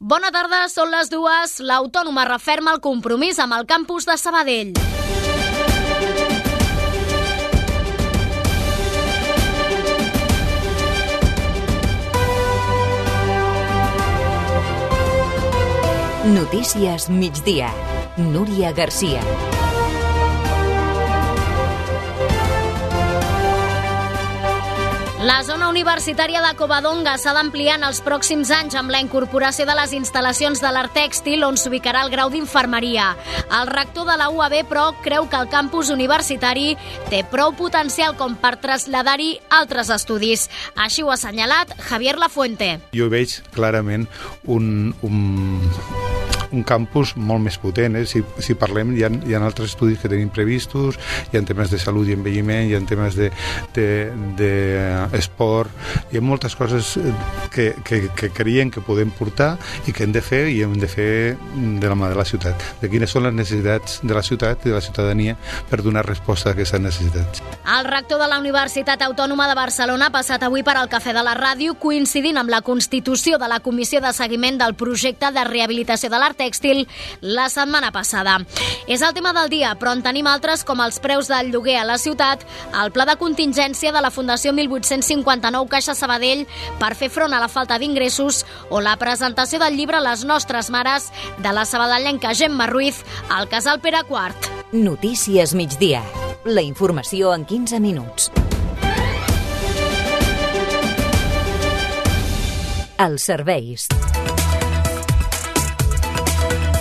Bona tarda, són les dues. L'Autònoma referma el compromís amb el campus de Sabadell. Notícies migdia. Núria Garcia. La zona universitària de Covadonga s'ha d'ampliar en els pròxims anys amb la incorporació de les instal·lacions de l'art tèxtil on s'ubicarà el grau d'infermeria. El rector de la UAB, però, creu que el campus universitari té prou potencial com per traslladar-hi altres estudis. Així ho ha assenyalat Javier Lafuente. Jo veig clarament un, un, un campus molt més potent. Eh? Si, si parlem, hi ha, hi ha altres estudis que tenim previstos, hi ha temes de salut i envelliment, hi ha temes de, de, de esport, hi ha moltes coses que, que, que creiem que podem portar i que hem de fer i hem de fer de la mà de la ciutat, de quines són les necessitats de la ciutat i de la ciutadania per donar resposta a aquestes necessitats. El rector de la Universitat Autònoma de Barcelona ha passat avui per al Cafè de la Ràdio coincidint amb la constitució de la Comissió de Seguiment del projecte de rehabilitació de l'art tèxtil la setmana passada. És el tema del dia, però en tenim altres com els preus del lloguer a la ciutat, el pla de contingència de la Fundació 1859 Caixa Sabadell per fer front a la falta d'ingressos o la presentació del llibre Les nostres mares de la sabadellenca Gemma Ruiz al Casal Pere IV. Notícies migdia. La informació en 15 minuts. Els serveis.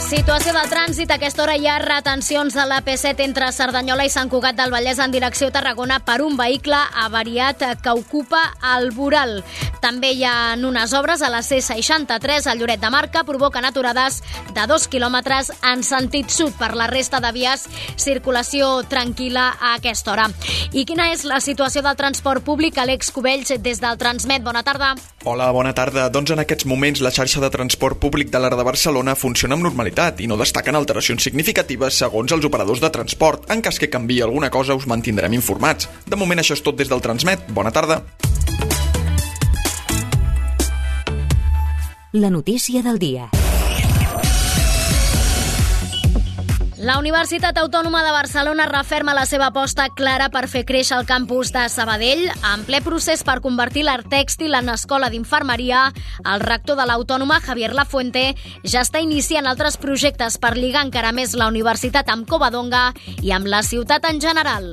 Situació del trànsit. A aquesta hora hi ha retencions a la P7 entre Cerdanyola i Sant Cugat del Vallès en direcció a Tarragona per un vehicle avariat que ocupa el Voral. També hi ha unes obres a la C63 a Lloret de Mar que provoquen aturades de dos quilòmetres en sentit sud. Per la resta de vies, circulació tranquil·la a aquesta hora. I quina és la situació del transport públic? Àlex Cubells, des del Transmet. Bona tarda. Hola, bona tarda. Doncs en aquests moments la xarxa de transport públic de l'Art de Barcelona funciona amb normalitat i no destaquen alteracions significatives segons els operadors de transport. En cas que canvi alguna cosa us mantindrem informats. De moment això és tot des del Transmet. Bona tarda. La notícia del dia. La Universitat Autònoma de Barcelona referma la seva aposta clara per fer créixer el campus de Sabadell. En ple procés per convertir l'art tèxtil en escola d'infermeria, el rector de l'Autònoma, Javier Lafuente, ja està iniciant altres projectes per lligar encara més la universitat amb Covadonga i amb la ciutat en general.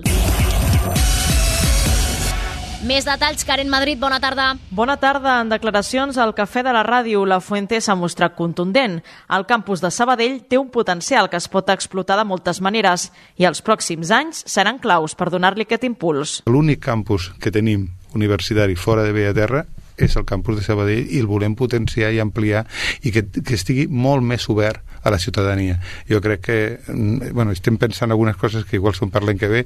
Més detalls, Karen Madrid, bona tarda. Bona tarda. En declaracions al Cafè de la Ràdio, la Fuente s'ha mostrat contundent. El campus de Sabadell té un potencial que es pot explotar de moltes maneres i els pròxims anys seran claus per donar-li aquest impuls. L'únic campus que tenim universitari fora de Bellaterra és el campus de Sabadell i el volem potenciar i ampliar i que, que estigui molt més obert a la ciutadania. Jo crec que bueno, estem pensant algunes coses que igual són per l'any que ve,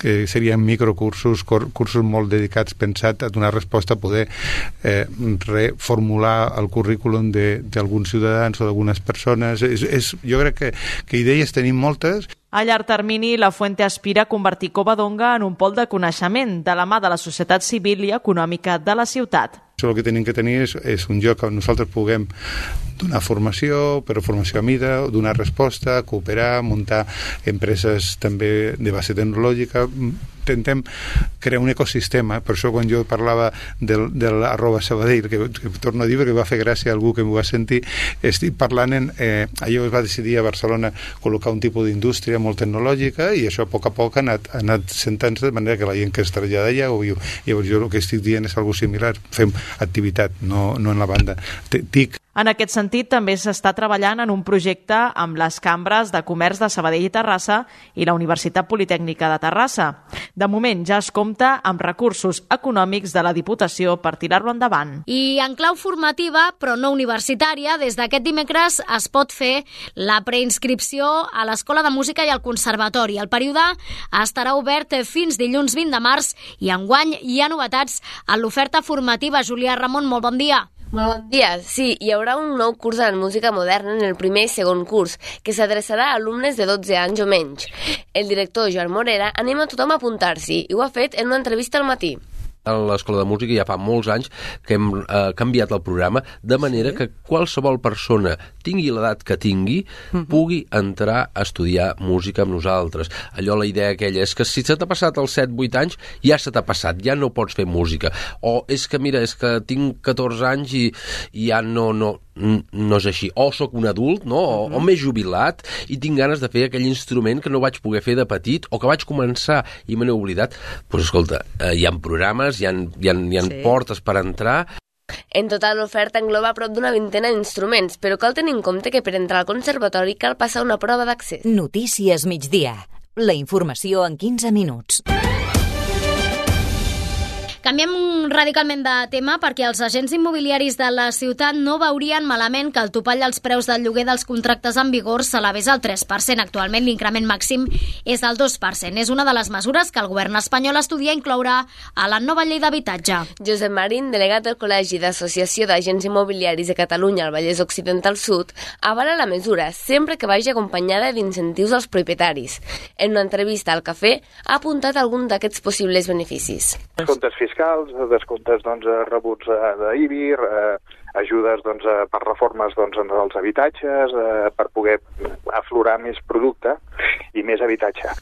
que serien microcursos, cursos molt dedicats, pensat a donar resposta, a poder eh, reformular el currículum d'alguns ciutadans o d'algunes persones. És, és, jo crec que, que idees tenim moltes, a llarg termini, la Fuente aspira a convertir Covadonga en un pol de coneixement de la mà de la societat civil i econòmica de la ciutat. Això el que tenim que tenir és, és un lloc on nosaltres puguem donar formació, però formació a mida, donar resposta, cooperar, muntar empreses també de base tecnològica, intentem crear un ecosistema, per això quan jo parlava del, de l'arroba Sabadell, que, que torno a dir que va fer gràcia a algú que m'ho va sentir, estic parlant en, eh, allò es va decidir a Barcelona col·locar un tipus d'indústria molt tecnològica i això a poc a poc ha anat, ha anat sentant-se de manera que la gent que es trasllada allà ho viu. Llavors jo el que estic dient és algo similar, fem activitat, no, no en la banda. TIC en aquest sentit, també s'està treballant en un projecte amb les cambres de comerç de Sabadell i Terrassa i la Universitat Politècnica de Terrassa. De moment ja es compta amb recursos econòmics de la Diputació per tirar-lo endavant. I en clau formativa, però no universitària, des d'aquest dimecres es pot fer la preinscripció a l'Escola de Música i al Conservatori. El període estarà obert fins dilluns 20 de març i enguany hi ha novetats en l'oferta formativa. Julià Ramon, molt bon dia. Molt bon dia. Sí, hi haurà un nou curs de música moderna en el primer i segon curs, que s'adreçarà a alumnes de 12 anys o menys. El director Joan Morera anima a tothom a apuntar-s'hi i ho ha fet en una entrevista al matí. a l'escola de música ja fa molts anys que hem eh, canviat el programa de manera sí. que qualsevol persona, tingui l'edat que tingui, uh mhm. -huh. pugui entrar a estudiar música amb nosaltres. Allò la idea aquella és que si se t'ha passat els 7-8 anys, ja se t'ha passat, ja no pots fer música. O és que, mira, és que tinc 14 anys i, i ja no, no, no és així. O sóc un adult, no? O, uh -huh. o m'he jubilat i tinc ganes de fer aquell instrument que no vaig poder fer de petit o que vaig començar i me n'he oblidat. Doncs pues, escolta, eh, hi ha programes, hi ha, hi ha, hi ha sí. portes per entrar en total, l'oferta engloba prop d'una vintena d'instruments, però cal tenir en compte que per entrar al conservatori cal passar una prova d'accés. Notícies migdia. La informació en 15 minuts. Canviem radicalment de tema perquè els agents immobiliaris de la ciutat no veurien malament que el topall dels preus del lloguer dels contractes en vigor s'elevés al 3%. Actualment l'increment màxim és del 2%. És una de les mesures que el govern espanyol estudia incloure a la nova llei d'habitatge. Josep Marín, delegat del Col·legi d'Associació d'Agents Immobiliaris de Catalunya al Vallès Occidental Sud, avala la mesura sempre que vagi acompanyada d'incentius als propietaris. En una entrevista al Cafè ha apuntat algun d'aquests possibles beneficis. Comptes fiscals, descomptes doncs, rebuts eh, d'IBIR, eh, ajudes doncs, eh, per reformes doncs, en els habitatges, eh, per poder aflorar més producte i més habitatge.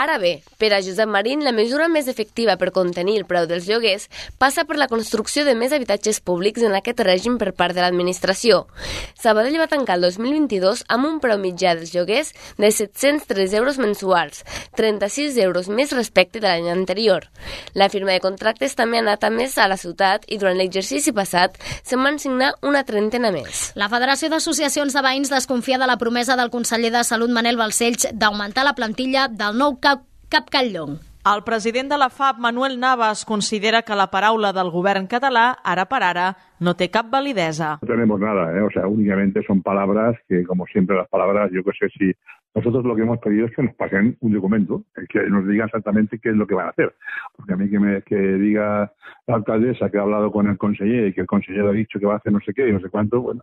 Ara bé, per a Josep Marín, la mesura més efectiva per contenir el preu dels lloguers passa per la construcció de més habitatges públics en aquest règim per part de l'administració. Sabadell va tancar el 2022 amb un preu mitjà dels lloguers de 703 euros mensuals, 36 euros més respecte de l'any anterior. La firma de contractes també ha anat a més a la ciutat i durant l'exercici passat se'n van signar una trentena més. La Federació d'Associacions de Veïns desconfia de la promesa del conseller de Salut Manel Balcells d'augmentar la plantilla del nou CAP Cap Catllong. El president de la FAP, Manuel Navas, considera que la paraula del govern català, ara per ara, no té cap validesa. No tenemos nada, ¿eh? o sea, únicamente son palabras que, como siempre, las palabras, yo que sé si nosotros lo que hemos pedido es que nos pasen un documento, que nos diga exactamente qué es lo que van a hacer. Porque a mí que me que diga la alcaldesa que ha hablado con el conseller y que el conseller ha dicho que va a hacer no sé qué y no sé cuánto, bueno,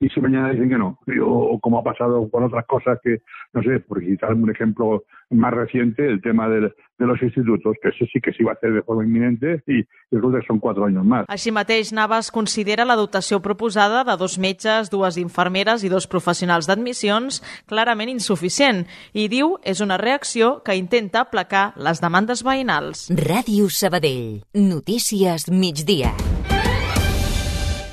y si mañana dicen que no, o como ha pasado con otras cosas que, no sé, por citar un ejemplo más reciente, el tema del, de los institutos, que eso sí que sí va a hacer de forma inminente y, y resulta que son cuatro años más. Així mateix, Navas considera la dotació proposada de dos metges, dues infermeres i dos professionals d'admissions clarament insuficient i diu és una reacció que intenta aplacar les demandes veïnals. Ràdio Sabadell. Notícies migdia.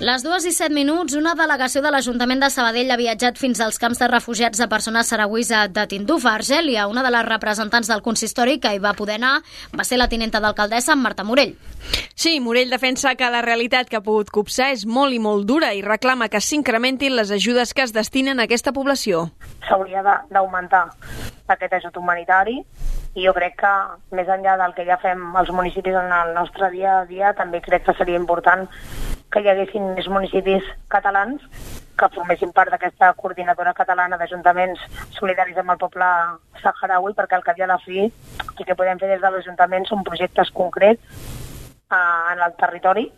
Les dues i set minuts, una delegació de l'Ajuntament de Sabadell ha viatjat fins als camps de refugiats de persones saragüisa de Tinduf, a Argèlia. Una de les representants del consistori que hi va poder anar va ser la tinenta d'alcaldessa, Marta Morell. Sí, Morell defensa que la realitat que ha pogut copsar és molt i molt dura i reclama que s'incrementin les ajudes que es destinen a aquesta població. S'hauria d'augmentar aquest ajut humanitari i jo crec que més enllà del que ja fem els municipis en el nostre dia a dia, també crec que seria important que hi haguessin més municipis catalans que formessin part d'aquesta coordinadora catalana d'ajuntaments solidaris amb el poble saharaui, perquè al cap i a la fi el que podem fer des de l'Ajuntament són projectes concrets eh, en el territori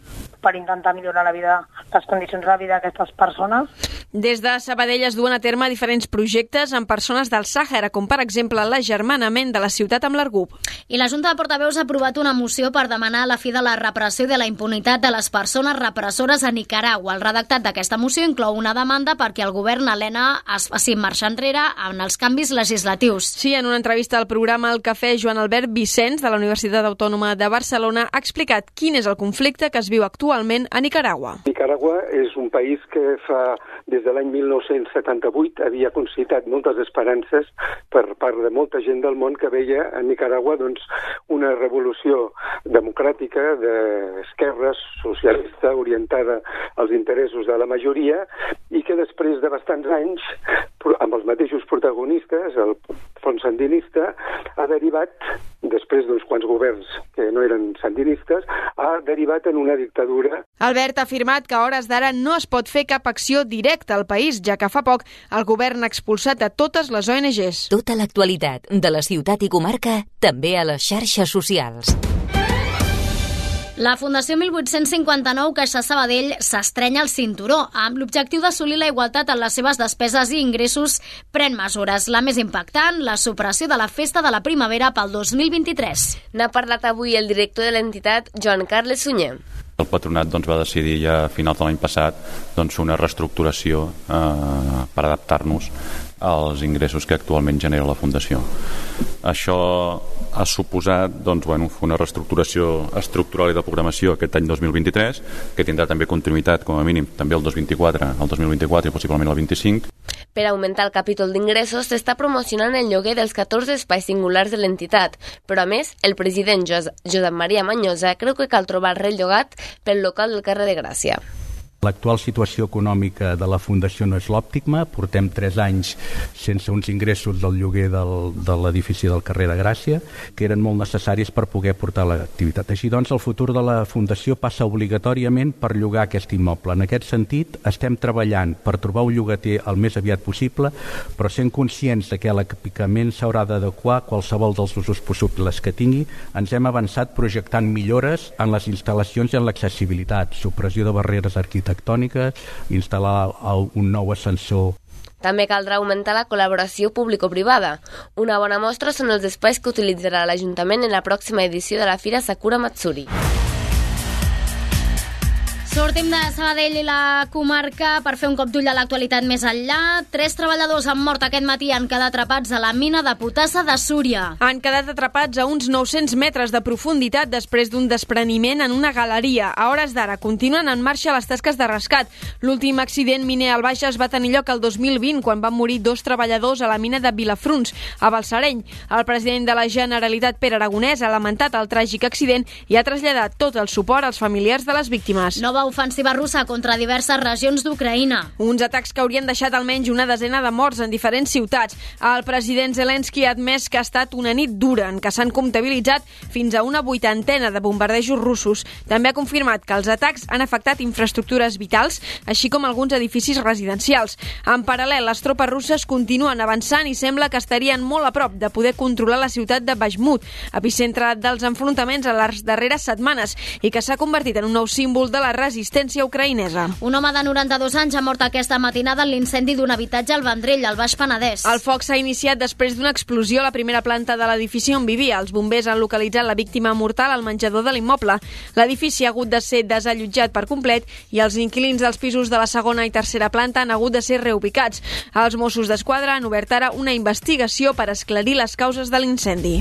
per intentar millorar la vida, les condicions de vida d'aquestes persones. Des de Sabadell es duen a terme diferents projectes amb persones del Sàhara, com per exemple l'agermanament de la ciutat amb l'Argub. I la Junta de Portaveus ha aprovat una moció per demanar la fi de la repressió i de la impunitat de les persones repressores a Nicaragua. El redactat d'aquesta moció inclou una demanda perquè el govern Helena es faci marxa enrere en els canvis legislatius. Sí, en una entrevista al programa El Cafè, Joan Albert Vicenç, de la Universitat Autònoma de Barcelona, ha explicat quin és el conflicte que es viu actualment actualment a Nicaragua. Nicaragua és un país que fa des de l'any 1978 havia concitat moltes esperances per part de molta gent del món que veia a Nicaragua doncs, una revolució democràtica d'esquerres, socialista, orientada als interessos de la majoria i que després de bastants anys, amb els mateixos protagonistes, el front sandinista, ha derivat, després d'uns quants governs que no eren sandinistes, ha derivat en una dictadura. Albert ha afirmat que a hores d'ara no es pot fer cap acció directa al país, ja que fa poc el govern ha expulsat a totes les ONGs. Tota l'actualitat de la ciutat i comarca també a les xarxes socials. La Fundació 1859 Caixa Sabadell s'estrenya el cinturó. Amb l'objectiu d'assolir la igualtat en les seves despeses i ingressos, pren mesures. La més impactant, la supressió de la Festa de la Primavera pel 2023. N'ha parlat avui el director de l'entitat, Joan Carles Sunyer. El patronat doncs, va decidir ja a finals de l'any passat doncs, una reestructuració eh, per adaptar-nos als ingressos que actualment genera la Fundació. Això ha suposat doncs, bueno, una reestructuració estructural i de programació aquest any 2023, que tindrà també continuïtat, com a mínim, també el 2024, el 2024 i possiblement el 25. Per augmentar el capítol d'ingressos, s'està promocionant el lloguer dels 14 espais singulars de l'entitat, però a més, el president Josep Maria Manyosa creu que cal trobar rellogat pel local del carrer de Gràcia. L'actual situació econòmica de la Fundació no és l'òptima. Portem tres anys sense uns ingressos del lloguer del, de l'edifici del carrer de Gràcia, que eren molt necessaris per poder portar l'activitat. Així doncs, el futur de la Fundació passa obligatòriament per llogar aquest immoble. En aquest sentit, estem treballant per trobar un llogater el més aviat possible, però sent conscients que l'equipament s'haurà d'adequar qualsevol dels usos possibles que tingui, ens hem avançat projectant millores en les instal·lacions i en l'accessibilitat, supressió de barreres arquitectòniques, arquitectòniques, instal·lar un nou ascensor també caldrà augmentar la col·laboració público-privada. Una bona mostra són els espais que utilitzarà l'Ajuntament en la pròxima edició de la Fira Sakura Matsuri. Sortim de Sabadell i la comarca per fer un cop d'ull a l'actualitat més enllà. Tres treballadors han mort aquest matí han quedat atrapats a la mina de potassa de Súria. Han quedat atrapats a uns 900 metres de profunditat després d'un despreniment en una galeria. A hores d'ara continuen en marxa les tasques de rescat. L'últim accident miner al Baixes va tenir lloc el 2020 quan van morir dos treballadors a la mina de Vilafruns, a Balsareny. El president de la Generalitat, Pere Aragonès, ha lamentat el tràgic accident i ha traslladat tot el suport als familiars de les víctimes. Nova ofensiva russa contra diverses regions d'Ucraïna. Uns atacs que haurien deixat almenys una desena de morts en diferents ciutats. El president Zelensky ha admès que ha estat una nit dura en què s'han comptabilitzat fins a una vuitantena de bombardejos russos. També ha confirmat que els atacs han afectat infraestructures vitals, així com alguns edificis residencials. En paral·lel, les tropes russes continuen avançant i sembla que estarien molt a prop de poder controlar la ciutat de Bajmut, epicentre dels enfrontaments a les darreres setmanes i que s'ha convertit en un nou símbol de la resistència resistència ucraïnesa. Un home de 92 anys ha mort aquesta matinada en l'incendi d'un habitatge al Vendrell, al Baix Penedès. El foc s'ha iniciat després d'una explosió a la primera planta de l'edifici on vivia. Els bombers han localitzat la víctima mortal al menjador de l'immoble. L'edifici ha hagut de ser desallotjat per complet i els inquilins dels pisos de la segona i tercera planta han hagut de ser reubicats. Els Mossos d'Esquadra han obert ara una investigació per esclarir les causes de l'incendi.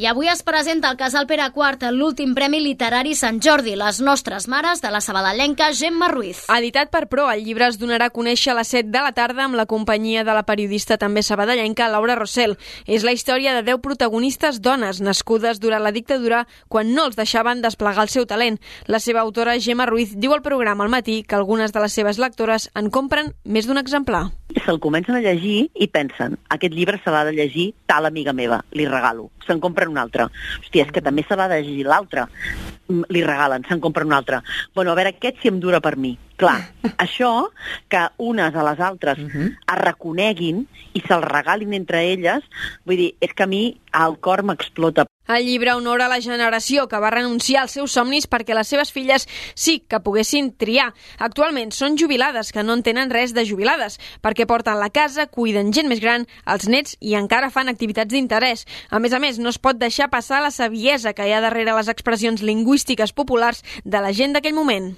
I avui es presenta al Casal Pere IV l'últim Premi Literari Sant Jordi, les nostres mares, de la sabadellenca Gemma Ruiz. Editat per Pro, el llibre es donarà a conèixer a les 7 de la tarda amb la companyia de la periodista també sabadellenca Laura Rossell. És la història de 10 protagonistes dones nascudes durant la dictadura quan no els deixaven desplegar el seu talent. La seva autora, Gemma Ruiz, diu al programa al matí que algunes de les seves lectores en compren més d'un exemplar. Se'l comencen a llegir i pensen, aquest llibre se l'ha de llegir tal amiga meva, li regalo. Se'n compren un altre. Hòstia, és que també se l'ha de llegir l'altre. Mm, li regalen, se'n compren un altre. Bueno, a veure, aquest si em dura per mi. Clar, això, que unes a les altres uh -huh. es reconeguin i se'l regalin entre elles, vull dir, és que a mi el cor m'explota. El llibre honora la generació que va renunciar als seus somnis perquè les seves filles sí que poguessin triar. Actualment són jubilades que no en tenen res de jubilades, perquè porten la casa, cuiden gent més gran, els nets i encara fan activitats d'interès. A més a més, no es pot deixar passar la saviesa que hi ha darrere les expressions lingüístiques populars de la gent d'aquell moment.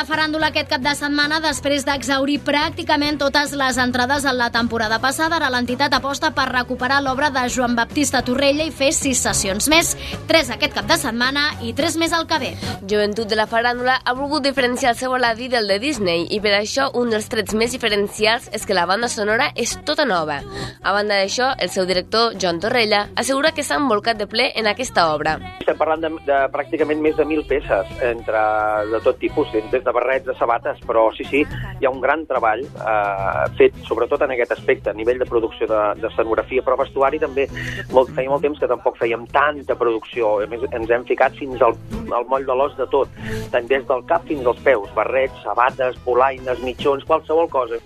La faràndula aquest cap de setmana després d'exaurir pràcticament totes les entrades en la temporada passada. Ara l'entitat aposta per recuperar l'obra de Joan Baptista Torrella i fer sis sessions més, tres aquest cap de setmana i tres més al que ve. Joventut de la faràndula ha volgut diferenciar el seu Aladí del de Disney i per això un dels trets més diferencials és que la banda sonora és tota nova. A banda d'això, el seu director, Joan Torrella, assegura que s'ha envolcat de ple en aquesta obra. Estem parlant de, de pràcticament més de mil peces entre de tot tipus, des de barretes barrets, de sabates, però sí, sí, hi ha un gran treball eh, fet sobretot en aquest aspecte, a nivell de producció de, de escenografia, però vestuari també molt, feia molt temps que tampoc fèiem tanta producció, a més ens hem ficat fins al, al moll de l'os de tot, tant des del cap fins als peus, barrets, sabates, polaines, mitjons, qualsevol cosa.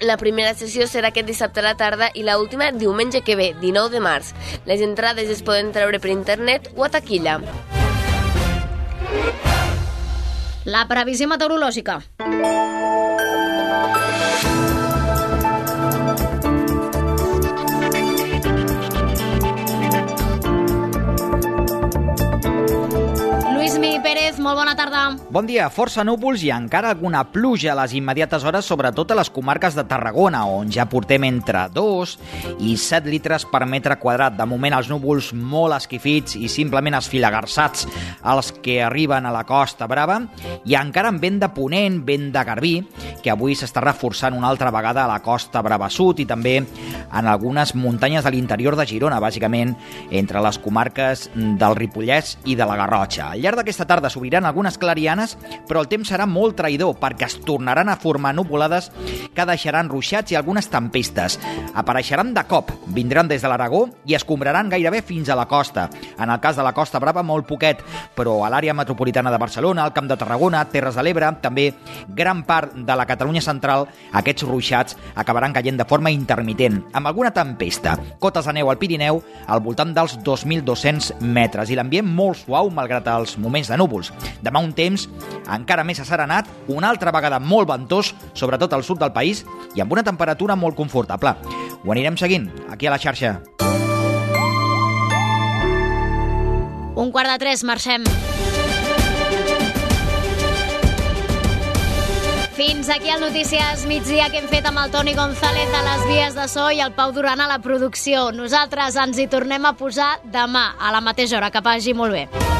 La primera sessió serà aquest dissabte a la tarda i la última diumenge que ve, 19 de març. Les entrades es poden treure per internet o a taquilla. La previsió meteorològica. Bon dia, força núvols i encara alguna pluja a les immediates hores, sobretot a les comarques de Tarragona, on ja portem entre 2 i 7 litres per metre quadrat. De moment, els núvols molt esquifits i simplement esfilagarçats els que arriben a la Costa Brava, i encara amb vent de ponent, vent de garbí, que avui s'està reforçant una altra vegada a la Costa Brava Sud i també en algunes muntanyes de l'interior de Girona, bàsicament entre les comarques del Ripollès i de la Garrotxa. Al llarg d'aquesta tarda s'obriran algunes clarianes, però el temps serà molt traïdor perquè es tornaran a formar nuvolades que deixaran ruixats i algunes tempestes. Apareixeran de cop, vindran des de l'Aragó i escombraran gairebé fins a la costa. En el cas de la Costa Brava, molt poquet, però a l'àrea metropolitana de Barcelona, al Camp de Tarragona, Terres de l'Ebre, també gran part de la Catalunya central, aquests ruixats acabaran caient de forma intermitent, amb alguna tempesta. Cotes de neu al Pirineu al voltant dels 2.200 metres i l'ambient molt suau malgrat els moments de núvols. Demà un temps encara més asserenat, una altra vegada molt ventós, sobretot al sud del país, i amb una temperatura molt confortable. Ho anirem seguint aquí a la xarxa. Un quart de tres, marxem. Fins aquí el Notícies migdia que hem fet amb el Toni González a les vies de so i el Pau Duran a la producció. Nosaltres ens hi tornem a posar demà a la mateixa hora. Que vagi molt bé.